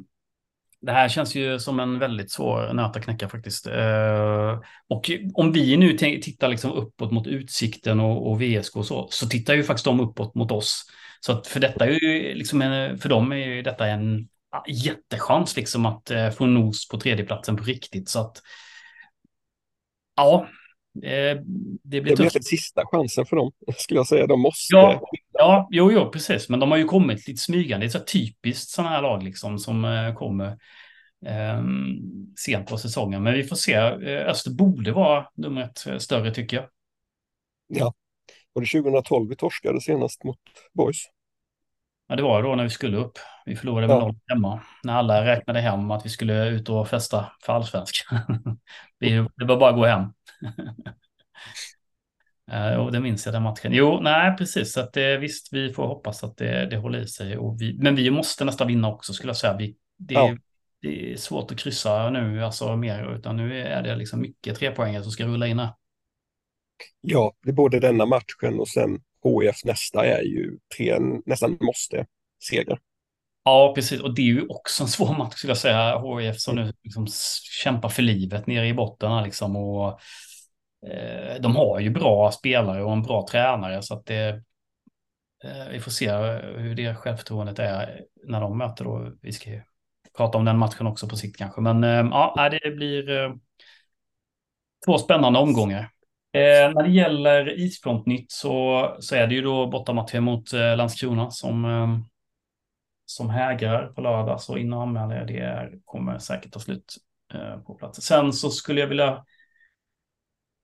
det här känns ju som en väldigt svår nöt att knäcka faktiskt. Eh, och om vi nu tittar liksom uppåt mot Utsikten och, och VSK och så, så tittar ju faktiskt de uppåt mot oss. Så för detta är ju liksom en, för dem är ju detta en jättechans liksom att få nos på tredjeplatsen på riktigt. Så att Ja, eh, det blir Det blir sista chansen för dem, skulle jag säga. De måste. Ja, ja jo, jo, precis. Men de har ju kommit lite smygande. Det är så typiskt sådana här lag liksom som eh, kommer eh, sent på säsongen. Men vi får se. Eh, Öster borde vara numret större tycker jag. Ja, var det 2012 vi torskade senast mot Boys? Ja, det var då när vi skulle upp. Vi förlorade med ja. noll hemma. När alla räknade hem att vi skulle ut och festa för allsvenskan. det var bara att gå hem. och det minns jag den matchen. Jo, nej, precis. Så att det, visst, vi får hoppas att det, det håller i sig. Och vi, men vi måste nästan vinna också, skulle jag säga. Vi, det, ja. det är svårt att kryssa nu, alltså mer, utan nu är det liksom mycket trepoängare som ska rulla in här. Ja, det är både denna matchen och sen HIF nästa är ju tre nästan måste seger. Ja, precis. Och det är ju också en svår match skulle jag säga. HIF som nu liksom kämpar för livet nere i botten. Liksom, och, eh, de har ju bra spelare och en bra tränare. Så att det, eh, vi får se hur det självförtroendet är när de möter. Då. Vi ska ju prata om den matchen också på sikt kanske. Men eh, ja, det blir eh, två spännande omgångar. Eh, när det gäller Isfrontnytt så, så är det ju då bortamatchen mot eh, Landskrona som, eh, som hägrar på lördag. Så in och anmäla er, det kommer säkert ta slut eh, på plats. Sen så skulle jag vilja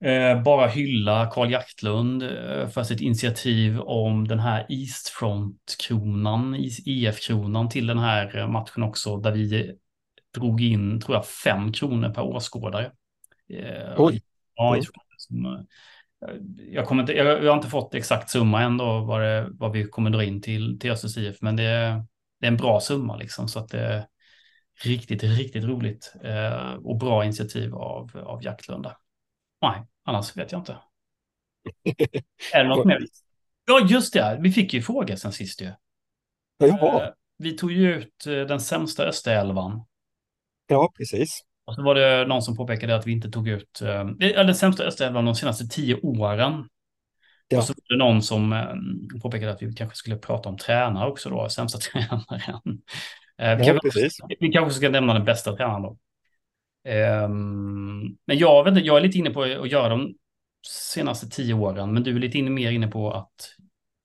eh, bara hylla Karl Jaktlund eh, för sitt initiativ om den här Eastfront-kronan, IF-kronan till den här matchen också, där vi drog in, tror jag, fem kronor per åskådare. Oj. Ja, som, eh, jag, kommer inte, jag, har inte fått exakt summa ändå vad, det, vad vi kommer dra in till, till Östers IF, men det, det är en bra summa liksom. Så att det är riktigt, riktigt roligt eh, och bra initiativ av, av Jaktlunda. Nej, annars vet jag inte. är det något mer? Ja, just det. Vi fick ju fråga sen sist ju. Jaha. Eh, vi tog ju ut eh, den sämsta Österälvan. Ja, precis. Och så var det någon som påpekade att vi inte tog ut eh, den sämsta Österälvan de senaste tio åren. Ja. Och så var det någon som eh, påpekade att vi kanske skulle prata om tränare också då, sämsta tränaren. Eh, vi, ja, kanske, vi kanske ska nämna den bästa tränaren då. Um, men jag, vet inte, jag är lite inne på att göra de senaste tio åren, men du är lite inne, mer inne på att...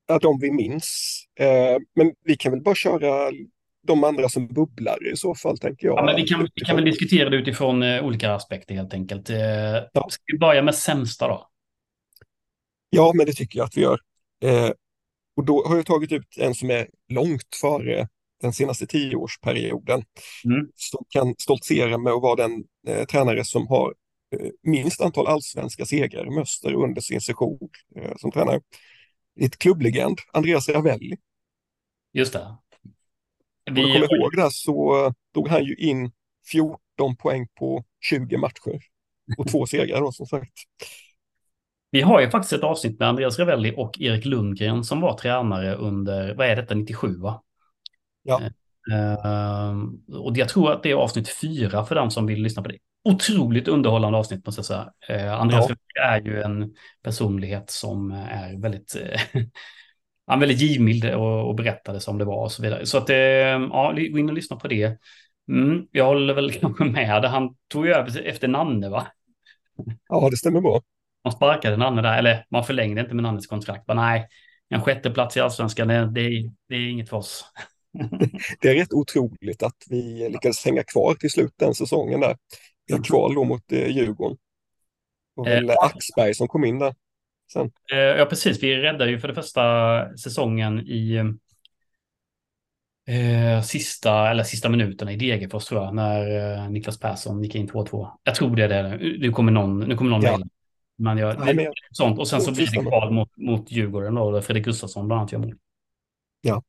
Ja, de vi minns. Men vi kan väl bara köra de andra som bubblar i så fall, tänker jag. Ja, men vi kan, vi kan väl diskutera det utifrån uh, olika aspekter helt enkelt. Uh, ja. Ska vi börja med sämsta då? Ja, men det tycker jag att vi gör. och då har jag tagit ut en som är långt före den senaste tioårsperioden. Mm. Som kan stoltsera med att vara den eh, tränare som har eh, minst antal allsvenska segrar med Öster under sin session eh, som tränare. Ett klubblegend, Andreas Ravelli. Just det. Vi... Om du kommer ihåg det så tog han ju in 14 poäng på 20 matcher och två segrar då som sagt. Vi har ju faktiskt ett avsnitt med Andreas Ravelli och Erik Lundgren som var tränare under, vad är detta, 97 va? Ja. Uh, och jag tror att det är avsnitt fyra för den som vill lyssna på det. Otroligt underhållande avsnitt måste jag säga. Uh, Andreas ja. är ju en personlighet som är väldigt, uh, han väldigt givmild och, och berättade som det var och så vidare. Så att, uh, ja, gå in och lyssna på det. Mm, jag håller väl kanske med. Han tog ju över efter Nanne va? Ja, det stämmer bra. Man sparkade Nanne där, eller man förlängde inte med Nannes kontrakt. Men nej, en sjätteplats i allsvenskan, det, det, det är inget för oss. det är rätt otroligt att vi lyckades hänga kvar till slut den säsongen där. Vi har kval då mot eh, Djurgården. Och väl eh, Axberg som kom in där sen. Eh, ja, precis. Vi räddade ju för det första säsongen i eh, sista, eller sista minuterna i Degerfors tror jag, när eh, Niklas Persson gick in 2-2. Jag tror det är det. Nu kommer någon, nu kommer någon ja. mejla. Men jag, Nej, men... sånt. Och sen så blir det kval mot, mot Djurgården då, där Fredrik Gustafsson bland annat gör mål. Ja.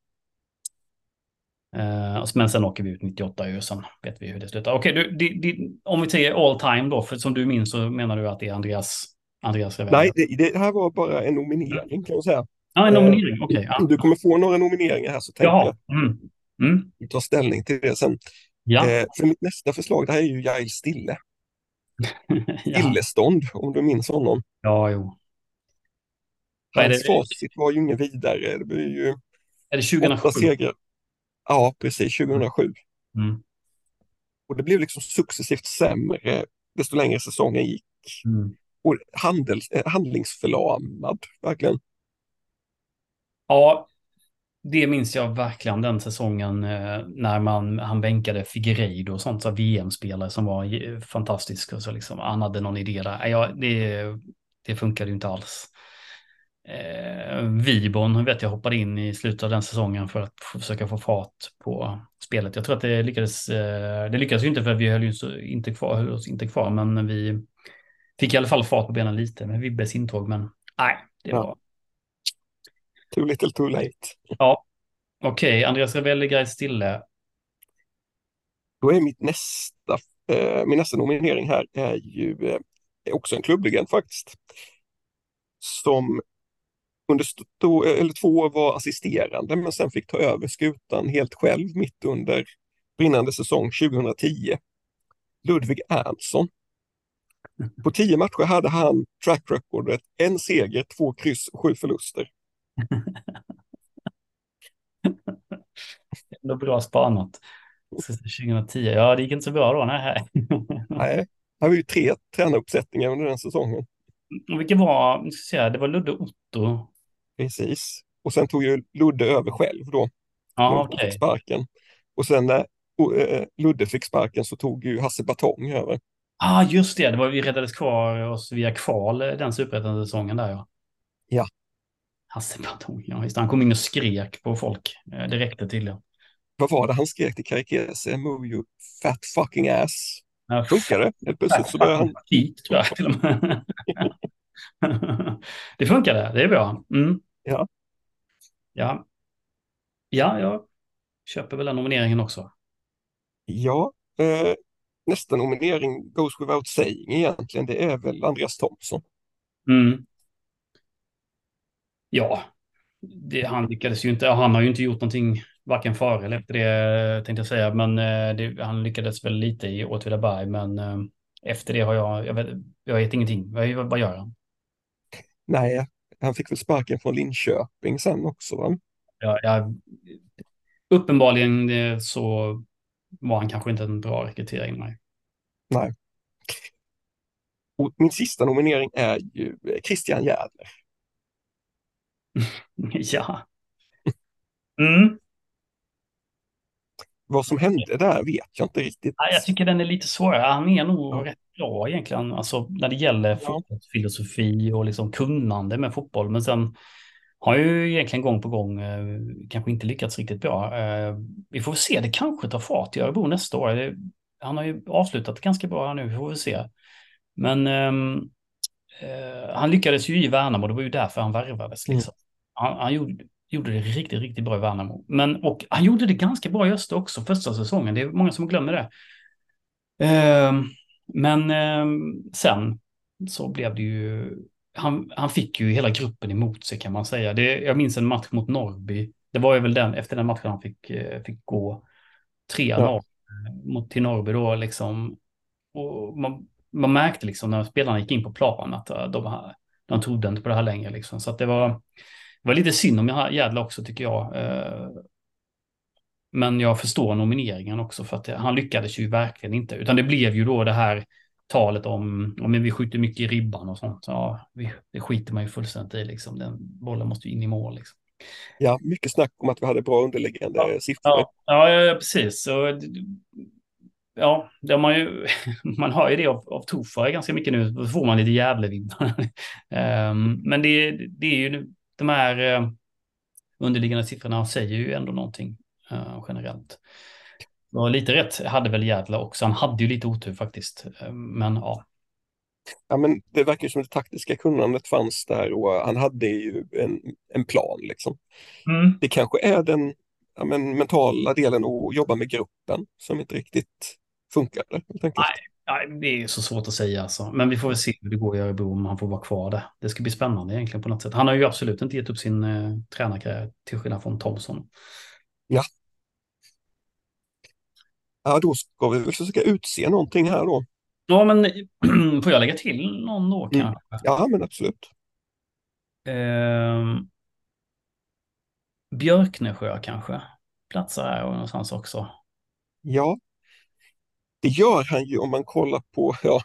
Uh, men sen åker vi ut 98 ju, sen vet vi hur det slutar. Okej, okay, om vi säger all time då, för som du minns så menar du att det är Andreas, Andreas Revell? Nej, det, det, här var bara en nominering kan jag säga. Ja, en nominering, uh, okej. Okay, ja. Du kommer få några nomineringar här så tänker jag mm. Mm. tar ställning till det sen. Ja. Uh, för mitt nästa förslag, det här är ju Jail Stille. ja. Stillestånd, om du minns honom. Ja, jo. Hans facit var ju inget vidare. Det blir ju är det 2007? åtta segrar. Ja, precis, 2007. Mm. Och det blev liksom successivt sämre desto längre säsongen gick. Mm. Och handel, eh, handlingsförlamad, verkligen. Ja, det minns jag verkligen den säsongen eh, när man, han bänkade Figueiredo och sånt, så VM-spelare som var fantastisk. Och så liksom, han hade någon idé där. Ja, det, det funkade ju inte alls. Eh, Vibon vet jag hoppade in i slutet av den säsongen för att försöka få fart på spelet. Jag tror att det lyckades. Eh, det lyckades ju inte för att vi höll ju inte kvar, höll oss inte kvar, men vi fick i alla fall fart på benen lite med Vibbes intåg. Men nej, det var. Ja. Too little too late. Ja, okej. Okay. Andreas Ravelli, Gais Stille. Då är mitt nästa, eh, min nästa nominering här är ju eh, också en klubblegend faktiskt. Som under stå, eller två år var assisterande men sen fick ta över skutan helt själv mitt under brinnande säsong 2010. Ludvig Ernstson. På tio matcher hade han track recordet en seger, två kryss och sju förluster. Ändå bra spanat. 2010, ja det gick inte så bra då. Nej, nej det var ju tre tränaruppsättningar under den säsongen. Vilka var, ska säga, det var Ludde Otto Precis. Och sen tog ju Ludde över själv då. Ja, okay. fick sparken. Och sen när uh, Ludde fick sparken så tog ju Hasse Batong över. Ja, ah, just det. det var, vi räddades kvar oss via kval eh, den superettan-säsongen där ja. Ja. Hasse Batong, ja just. Han kom in och skrek på folk. Eh, det räckte tydligen. Vad var det han skrek till Karikese? Move you fat fucking ass. Ja, Funkar det? Helt plötsligt så började han... Feet, tror jag till och med. det funkade, det är bra. Mm. Ja. Ja. Ja, ja. köper väl den nomineringen också. Ja, eh, nästa nominering goes without saying egentligen. Det är väl Andreas Thomsson. Mm. Ja, det, han lyckades ju inte. Han har ju inte gjort någonting varken före eller efter det tänkte jag säga. Men eh, det, han lyckades väl lite i Åtvidaberg. Men eh, efter det har jag, jag vet, jag vet ingenting. Vad, vad gör han? Nej, han fick väl sparken från Linköping sen också va? Ja, ja, uppenbarligen eh, så var han kanske inte en bra rekrytering. Nej. nej. Och min sista nominering är ju Christian Järdler. ja. Mm. Vad som hände där vet jag inte riktigt. Ja, jag tycker den är lite svårare. Han är nog ja. rätt bra egentligen, alltså när det gäller ja. fotbollsfilosofi och liksom kunnande med fotboll. Men sen har ju egentligen gång på gång eh, kanske inte lyckats riktigt bra. Eh, vi får se, det kanske tar fart i Örebro nästa år. Han har ju avslutat ganska bra här nu, vi får väl se. Men ehm, eh, han lyckades ju i Värnamo, det var ju därför han värvades. Liksom. Mm. Han, han gjorde, gjorde, det riktigt, riktigt bra i Värnamo. Men, och han gjorde det ganska bra i Öster också första säsongen, det är många som glömmer det. Eh, men eh, sen så blev det ju han, han fick ju hela gruppen emot sig kan man säga. Det, jag minns en match mot Norrby. Det var ju väl den, efter den matchen han fick, eh, fick gå 3-0 ja. mot till Norrby då liksom. Och man, man märkte liksom när spelarna gick in på planen att eh, de, här, de trodde inte på det här längre liksom. Så att det var, det var lite synd om Jädla också tycker jag. Eh, men jag förstår nomineringen också för att han lyckades ju verkligen inte. Utan det blev ju då det här talet om, om vi skjuter mycket i ribban och sånt. Ja, vi, det skiter man ju fullständigt i liksom. Den bollen måste ju in i mål liksom. Ja, mycket snack om att vi hade bra underliggande ja, siffror. Ja, ja, ja precis. Så, ja, det har man ju, man har ju det av, av Tofa ganska mycket nu. Då får man lite Gävlevibbar. um, men det, det är ju de här uh, underliggande siffrorna säger ju ändå någonting uh, generellt. Och lite rätt hade väl Jädla också. Han hade ju lite otur faktiskt. Men ja. Ja, men det verkar som det taktiska kunnandet fanns där och han hade ju en, en plan. Liksom. Mm. Det kanske är den ja, men, mentala delen att jobba med gruppen som inte riktigt funkade. Nej, nej, det är så svårt att säga alltså. Men vi får väl se hur det går i Örebro om han får vara kvar där. Det ska bli spännande egentligen på något sätt. Han har ju absolut inte gett upp sin eh, tränarkarriär till skillnad från Thomson. Ja, Ja, då ska vi väl försöka utse någonting här då. Ja, men får jag lägga till någon då kanske? Mm. Ja, men absolut. Eh, Björknesjö kanske platsar här någonstans också. Ja, det gör han ju om man kollar på ja,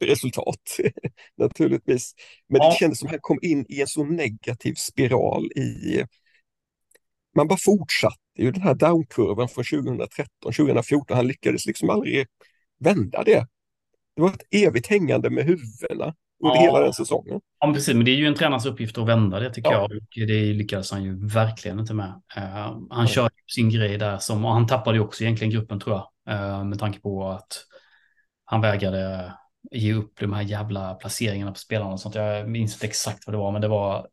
resultat naturligtvis. Men ja. det kändes som att han kom in i en så negativ spiral i man bara fortsatte ju den här downkurvan från 2013, 2014. Han lyckades liksom aldrig vända det. Det var ett evigt hängande med huvudena under ja. hela den säsongen. Ja, precis. Men det är ju en tränars uppgift att vända det tycker ja. jag. Det lyckades han ju verkligen inte med. Uh, han ja. körde sin grej där som, och han tappade ju också egentligen gruppen tror jag. Uh, med tanke på att han vägrade ge upp de här jävla placeringarna på spelarna och sånt. Jag minns inte exakt vad det var, men det var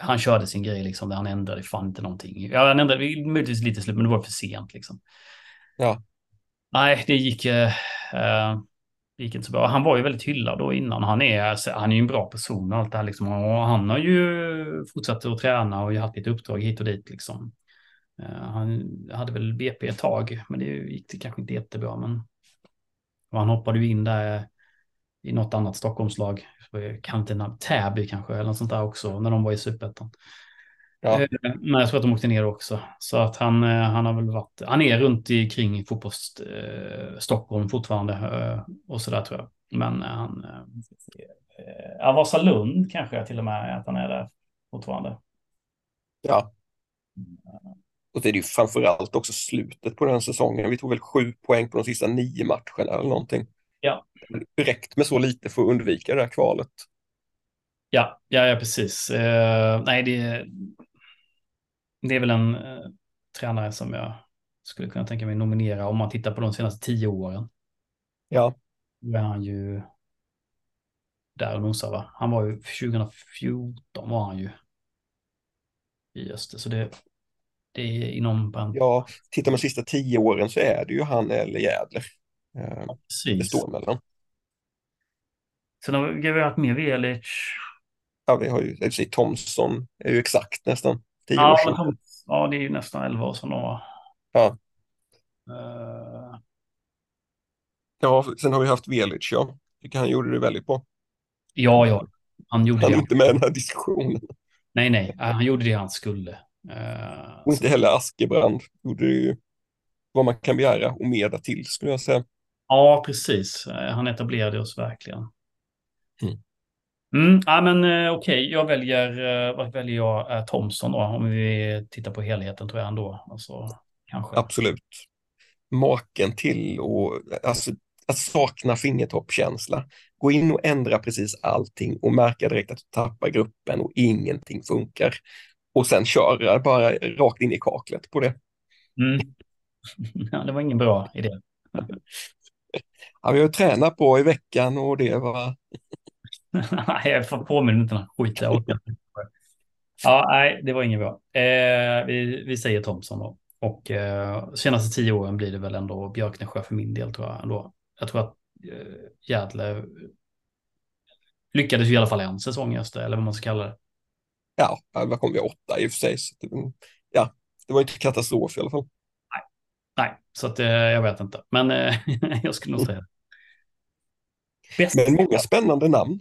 han körde sin grej liksom, där han ändrade fan inte någonting. Ja, han ändrade möjligtvis lite slut, men det var för sent liksom. Ja. Nej, det gick, eh, det gick inte så bra. Han var ju väldigt hyllad då innan. Han är, han är ju en bra person och allt det här liksom. Och han har ju fortsatt att träna och haft lite uppdrag hit och dit liksom. Uh, han hade väl BP ett tag, men det gick det kanske inte jättebra. Men och han hoppade ju in där i något annat Stockholmslag. Kan inte namn, Täby kanske, eller något sånt där också, när de var i Superettan. Ja. Eh, men jag tror att de åkte ner också. Så att han, eh, han har väl varit, han är runt i kring fotbolls eh, Stockholm fortfarande eh, och sådär tror jag. Men han, eh, Vasalund kanske till och med att han är där fortfarande. Ja. Och det är ju framförallt också slutet på den säsongen. Vi tog väl sju poäng på de sista nio matcherna eller någonting. Ja. Räckt med så lite för att undvika det här kvalet. Ja, ja, ja precis. Uh, nej, det, det är väl en uh, tränare som jag skulle kunna tänka mig nominera om man tittar på de senaste tio åren. Ja. Då är han ju där och nosar, va? Han var ju 2014 var han ju i Öster, så det, Det är inom... Ja, tittar man de sista tio åren så är det ju han eller Jädler. Eh, Precis. det står mellan. Sen har vi, vi haft med Velic. Ja, vi har ju, jag säger Thomson är ju exakt nästan tio Ja, år sedan. ja, det är ju nästan 11 år sedan då. Ja. Eh, Ja, sen har vi haft Velic, ja. Tycker han gjorde det väldigt bra. ja, ja. Han gjorde Han är det. inte med i den här diskussionen. Nej, nej. Han gjorde det han skulle. Eh, Och inte heller Askebrand. Gjorde ju vad man kan begära och mer därtill skulle jag säga. Ja, precis. Eh, Han etablerade oss verkligen. Mm. Mm, ja, men eh, okej, jag väljer, eh, vad väljer jag? Thomson då, om vi tittar på helheten tror jag ändå. Alltså, kanske. Absolut. Maken till och alltså, att sakna fingertoppkänsla. Gå in och ändra precis allting och märka direkt att du tappar gruppen och ingenting funkar. Och sen köra bara rakt in i kaklet på det. Mm. Ja, det var ingen bra idé. Ja, vi har tränat på i veckan och det var... Nej, jag får påminna inte den skit jag orkar. Ja, nej, det var inget bra. Eh, vi, vi säger Thomson då. Och eh, senaste tio åren blir det väl ändå Björknesjö för min del tror jag ändå. Jag tror att eh, Jädle lyckades i alla fall en säsong i Öster, eller vad man ska kalla det. Ja, vad kom vi? Åtta i och för sig. Det, ja, det var inte katastrof i alla fall. Nej, så att eh, jag vet inte. Men eh, jag skulle nog säga det. Bäst. Men många spännande namn.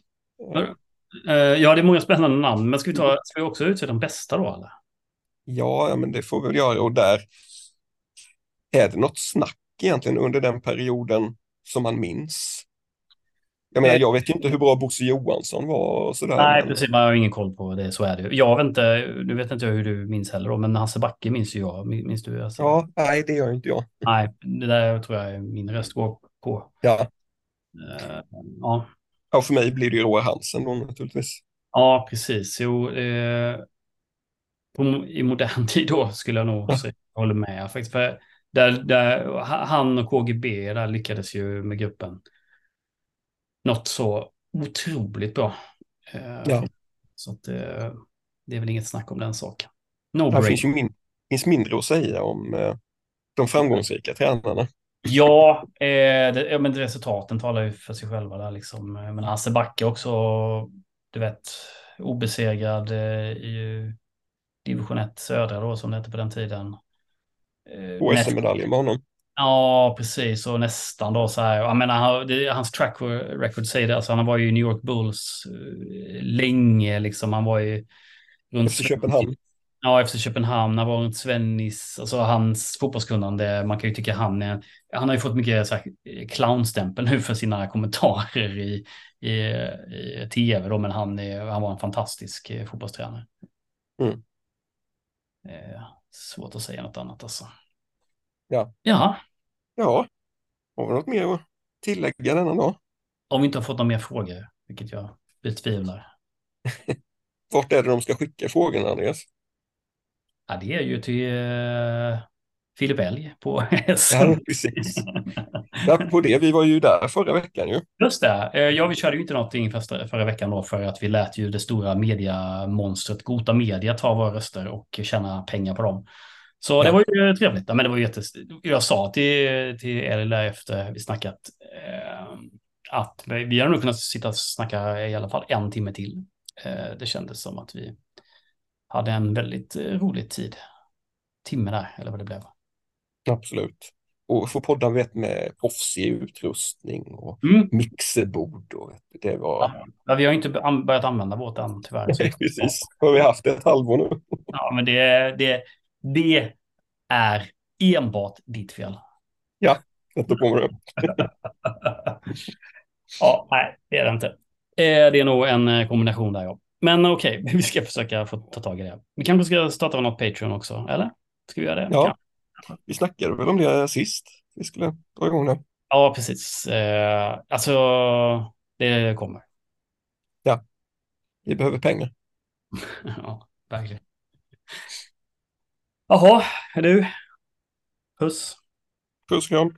Eh, ja, det är många spännande namn. Men ska vi, ta, ska vi också utse de bästa då eller? Ja, ja, men det får vi väl göra. Och där är det något snack egentligen under den perioden som man minns. Jag menar, jag vet ju inte hur bra Bosse Johansson var och sådär. Nej, men- precis. Man har ingen koll på det. Så är det. Jag vet inte, nu vet inte jag hur du minns heller då, men Hasse Backe minns ju jag. Min- Minns du? Hasse? Ja, nej, det gör inte jag. Nej, det där tror jag min röst går på. Ja, Eh, ja. ja för mig blir det ju Roar Hansen då naturligtvis. ja, precis. Jo, eh, på, i modern tid då skulle jag nog Ja. säga, jag håller med faktiskt. För där, där, han och KGB där lyckades ju med gruppen. Något så otroligt bra. Eh, Ja. Så att, eh, det är väl inget snack om den saken. No Det finns min, finns mindre att säga om eh, de framgångsrika tränarna. Ja, eh, det, ja, men resultaten talar ju för sig själva där liksom. Men Hasse Backe också, du vet, obesegrad eh, i division 1 södra då, som det hette på den tiden. Eh, SM-medaljen med honom. Ja, precis. Och nästan då så här. Jag menar, han, det, hans track record säger det. Alltså, han var ju i New York Bulls eh, länge. Liksom. Han var ju runt Efter Köpenhamn. Ja, efter Köpenhamn. Han var runt Svennis. Alltså hans fotbollskunnande. Man kan ju tycka han är... Han har ju fått mycket så här, clownstämpel nu för sina kommentarer i, i, i tv. Då, men han, är, han var en fantastisk eh, fotbollstränare. Mm. Eh, svårt att säga något annat alltså. Ja. Ja, Ja, har vi något mer att tillägga denna dag? om vi inte har fått några mer frågor, vilket jag betvivlar. Vart är det de ska skicka frågorna, Andreas? Ja, det är ju till eh, Filip Elg på Ja, SM. precis. Ja, på det, vi var ju där förra veckan ju. Just det. Eh, Ja, vi körde ju inte någonting första, förra veckan då för att vi lät ju det stora mediamonstret Gota Media ta våra röster och tjäna pengar på dem. Så det Ja. var ju trevligt. Men det var ju jättes... Jag sa till, till där efter vi snackat eh, att vi hade nog kunnat sitta och snacka i alla fall en timme till. Eh, det kändes som att vi hade en väldigt eh, rolig tid. Timme där, eller vad det blev. Absolut. Och få podda vet, med proffsig utrustning och Mm. mixerbord. Och, det var... Ja, vi har inte börjat använda vårt än tyvärr. Precis, har vi haft ett halvår nu. Ja, men det, det, det är enbart ditt fel. Jag tar på mig det. ja, nej, det är det inte. Eh, Det är nog en eh, kombination där, ja. Men okej, vi ska försöka få ta tag i det. Vi kanske ska starta något Patreon också, eller? Ska vi göra det? Ja. Vi snackade väl om det sist. Vi skulle dra igång det. Ja, precis. Eh, Alltså, det kommer. Vi behöver pengar. Ja, verkligen. Jaha, är du? Puss. Puss och kram.